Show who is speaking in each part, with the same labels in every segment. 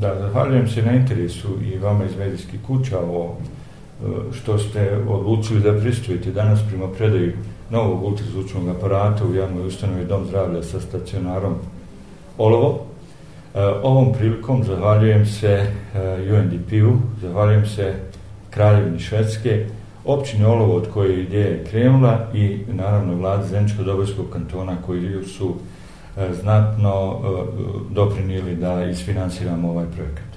Speaker 1: Da, zahvaljujem se na interesu i vama iz medijskih kuća o e, što ste odlučili da pristujete danas prema predaju novog ultrazvučnog aparata u javnoj ustanovi Dom zdravlja sa stacionarom Olovo. E, ovom prilikom zahvaljujem se e, UNDP-u, zahvaljujem se Kraljevini Švedske, općini Olovo od koje ideja je krenula i naravno vlade Zeničko-Dobojskog kantona koji su uh, E, znatno e, doprinili da isfinansiramo ovaj projekat.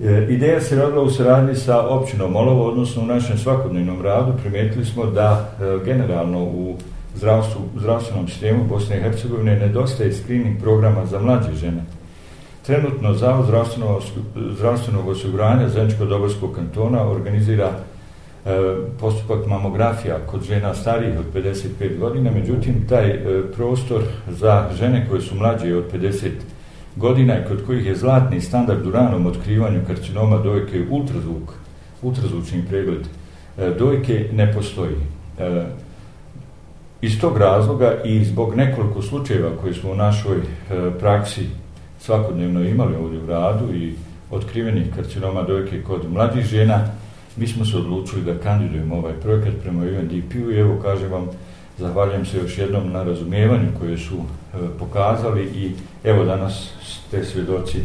Speaker 1: E, ideja se radila u saradnji sa općinom Olovo, odnosno u našem svakodnevnom radu primijetili smo da generalno u zdravstvu, zdravstvenom sistemu Bosne i Hercegovine nedostaje screening programa za mlađe žene. Trenutno Zavod zdravstvenog, zdravstvenog osiguranja Zeničko-Dobarskog kantona organizira E, postupak mamografija kod žena starijih od 55 godina, međutim taj e, prostor za žene koje su mlađe od 50 godina i kod kojih je zlatni standard u ranom otkrivanju karcinoma dojke ultrazvuk, ultrazvučni pregled e, dojke ne postoji. Iz tog razloga i zbog nekoliko slučajeva koje smo u našoj praksi svakodnevno imali ovdje u radu i otkrivenih karcinoma dojke kod mlađih žena, mi smo se odlučili da kandidujemo ovaj projekat prema UNDP-u i evo kažem vam, zahvaljujem se još jednom na razumijevanju koje su e, pokazali i evo danas ste svjedoci e,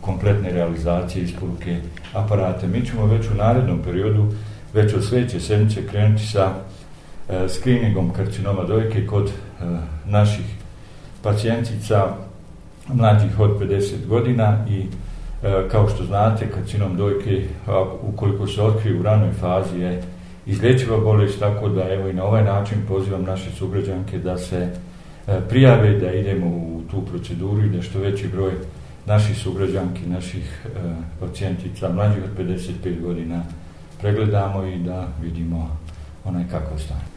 Speaker 1: kompletne realizacije isporuke aparata. Mi ćemo već u narednom periodu, već od sljedeće sedmice krenuti sa e, screeningom karcinoma dojke kod e, naših pacijentica mlađih od 50 godina i e, E, kao što znate karcinom dojke ukoliko se otkrije u ranoj fazi je izlječiva bolest tako da evo i na ovaj način pozivam naše sugrađanke da se e, prijave da idemo u tu proceduru i da što veći broj naših sugrađanki, naših e, pacijentica mlađih od 55 godina pregledamo i da vidimo onaj kako stanje.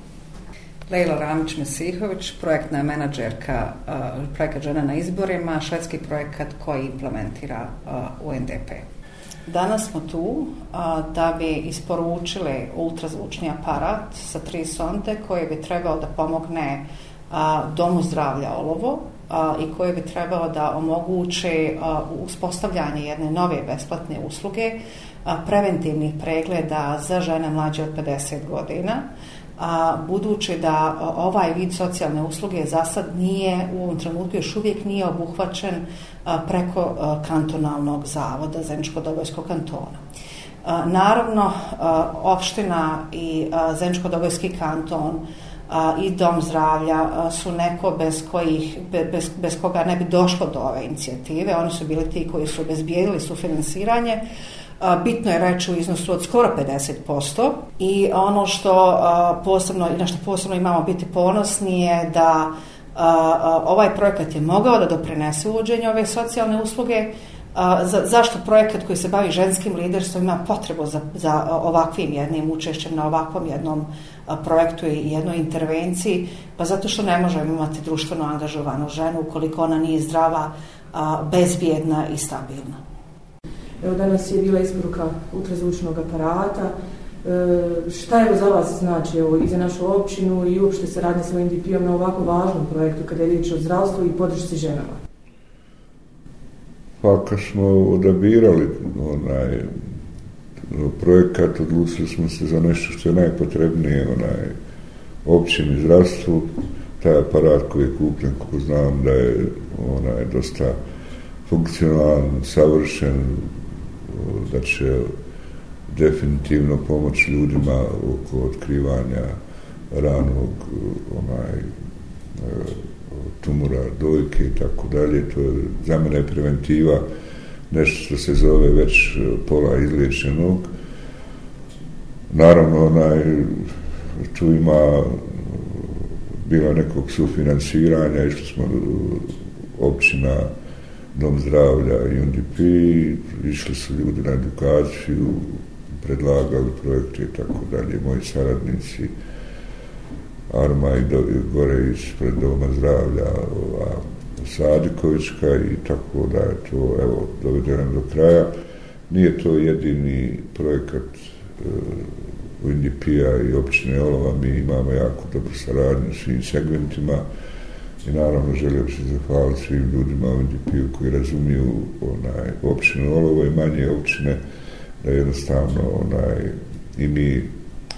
Speaker 2: Lejla Ramić-Mesihović, projektna menadžerka uh, projekat Žena na izborima, švedski projekat koji implementira uh, UNDP. Danas smo tu uh, da bi isporučili ultrazvučni aparat sa tri sonde koji bi trebao da pomogne Domu zdravlja Olovo i koji bi trebao da omogući uspostavljanje jedne nove besplatne usluge preventivnih pregleda za žene mlađe od 50 godina a, budući da ovaj vid socijalne usluge za sad nije u ovom trenutku još uvijek nije obuhvaćen a, preko a, kantonalnog zavoda Zeničko-Dobojskog kantona. A, naravno, a, opština i Zeničko-Dobojski kanton a, i dom zdravlja a, su neko bez, kojih, bez, bez koga ne bi došlo do ove inicijative. Oni su bili ti koji su obezbijedili sufinansiranje bitno je reći u iznosu od skoro 50% i ono što posebno na što posebno imamo biti ponosni je da ovaj projekat je mogao da doprinese uvođenje ove socijalne usluge za, zašto projekat koji se bavi ženskim liderstvom ima potrebu za, za ovakvim jednim učešćem na ovakvom jednom projektu i jednoj intervenciji, pa zato što ne možemo imati društveno angažovanu ženu ukoliko ona nije zdrava, bezbjedna i stabilna.
Speaker 3: Evo danas je bila isporuka ultrazvučnog aparata. E, šta je za vas znači evo, i za našu općinu i uopšte se radi sa NDP-om na ovako važnom projektu kada je riječ o zdravstvu i podršci ženama?
Speaker 4: Pa kad smo odabirali onaj projekat, odlučili smo se za nešto što je najpotrebnije onaj općini zdravstvu. Taj aparat koji je kupljen, kako znam da je onaj dosta funkcionalan, savršen, da će definitivno pomoć ljudima oko otkrivanja ranog onaj tumora dojke i tako dalje. To je za mene preventiva nešto što se zove već e, pola izliječenog. Naravno, onaj, tu ima bila nekog sufinansiranja išli smo općina dom zdravlja i UNDP, išli su ljudi na edukaciju, predlagali projekte i tako dalje, moji saradnici, Arma i do, gore ispred doma zdravlja, ova, Sadikovićka i tako da je to, evo, dovedeno do kraja. Nije to jedini projekat e, UNDP-a i općine Olova, mi imamo jako dobru saradnju svim segmentima, I naravno želio bi se zahvaliti svim ljudima u NDP-u koji razumiju onaj, općinu Olovo i manje općine, da jednostavno onaj, i mi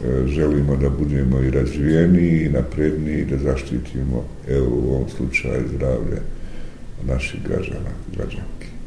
Speaker 4: Eh, želimo da budemo i razvijeni i napredni i da zaštitimo, evo u ovom slučaju, zdravlje naših građana, građanki.